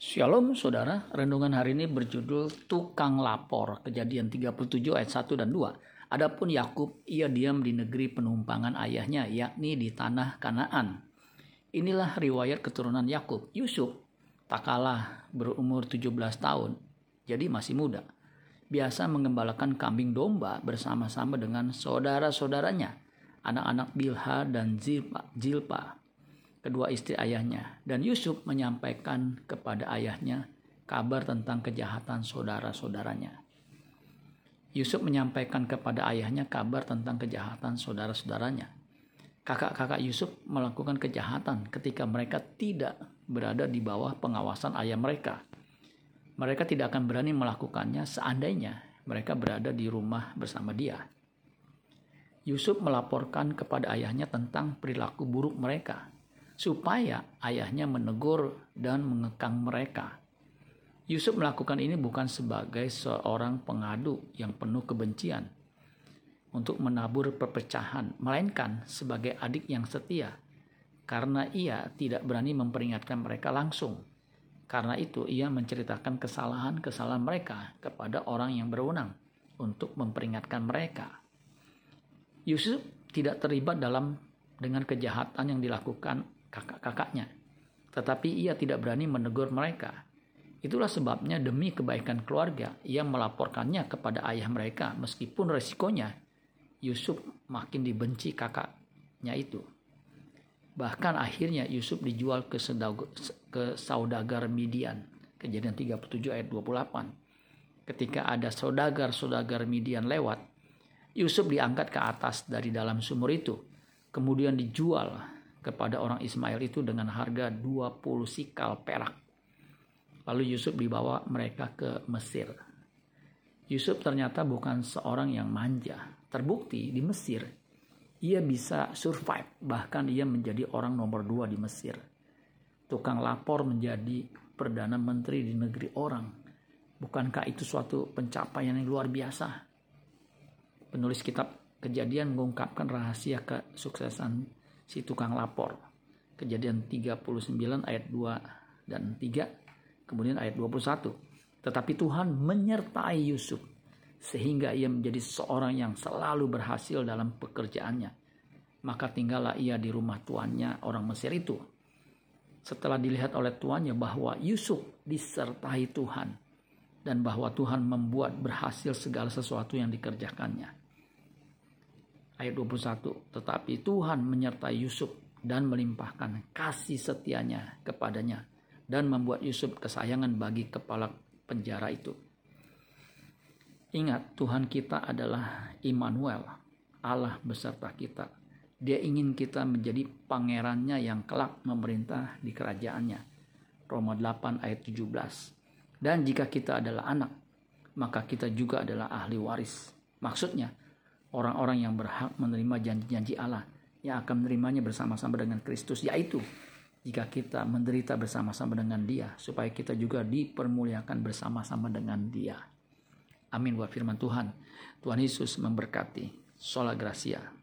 Shalom saudara, renungan hari ini berjudul Tukang Lapor, kejadian 37 ayat 1 dan 2. Adapun Yakub, ia diam di negeri penumpangan ayahnya, yakni di tanah Kanaan. Inilah riwayat keturunan Yakub. Yusuf tak kalah berumur 17 tahun, jadi masih muda. Biasa mengembalakan kambing domba bersama-sama dengan saudara-saudaranya, anak-anak Bilha dan Zilpa kedua istri ayahnya. Dan Yusuf menyampaikan kepada ayahnya kabar tentang kejahatan saudara-saudaranya. Yusuf menyampaikan kepada ayahnya kabar tentang kejahatan saudara-saudaranya. Kakak-kakak Yusuf melakukan kejahatan ketika mereka tidak berada di bawah pengawasan ayah mereka. Mereka tidak akan berani melakukannya seandainya mereka berada di rumah bersama dia. Yusuf melaporkan kepada ayahnya tentang perilaku buruk mereka supaya ayahnya menegur dan mengekang mereka. Yusuf melakukan ini bukan sebagai seorang pengadu yang penuh kebencian untuk menabur perpecahan, melainkan sebagai adik yang setia karena ia tidak berani memperingatkan mereka langsung. Karena itu ia menceritakan kesalahan-kesalahan mereka kepada orang yang berwenang untuk memperingatkan mereka. Yusuf tidak terlibat dalam dengan kejahatan yang dilakukan kakak-kakaknya. Tetapi ia tidak berani menegur mereka. Itulah sebabnya demi kebaikan keluarga, ia melaporkannya kepada ayah mereka meskipun resikonya Yusuf makin dibenci kakaknya itu. Bahkan akhirnya Yusuf dijual ke, ke saudagar Midian. Kejadian 37 ayat 28. Ketika ada saudagar-saudagar Midian lewat, Yusuf diangkat ke atas dari dalam sumur itu. Kemudian dijual kepada orang Ismail itu dengan harga 20 sikal perak. Lalu Yusuf dibawa mereka ke Mesir. Yusuf ternyata bukan seorang yang manja. Terbukti di Mesir, ia bisa survive. Bahkan ia menjadi orang nomor dua di Mesir. Tukang lapor menjadi Perdana Menteri di negeri orang. Bukankah itu suatu pencapaian yang luar biasa? Penulis kitab kejadian mengungkapkan rahasia kesuksesan si tukang lapor. Kejadian 39 ayat 2 dan 3, kemudian ayat 21. Tetapi Tuhan menyertai Yusuf sehingga ia menjadi seorang yang selalu berhasil dalam pekerjaannya. Maka tinggallah ia di rumah tuannya orang Mesir itu. Setelah dilihat oleh tuannya bahwa Yusuf disertai Tuhan dan bahwa Tuhan membuat berhasil segala sesuatu yang dikerjakannya ayat 21. Tetapi Tuhan menyertai Yusuf dan melimpahkan kasih setianya kepadanya dan membuat Yusuf kesayangan bagi kepala penjara itu. Ingat, Tuhan kita adalah Immanuel, Allah beserta kita. Dia ingin kita menjadi pangerannya yang kelak memerintah di kerajaannya. Roma 8 ayat 17. Dan jika kita adalah anak, maka kita juga adalah ahli waris. Maksudnya, orang-orang yang berhak menerima janji-janji Allah yang akan menerimanya bersama-sama dengan Kristus yaitu jika kita menderita bersama-sama dengan dia supaya kita juga dipermuliakan bersama-sama dengan dia. Amin buat firman Tuhan. Tuhan Yesus memberkati. Sola Gracia.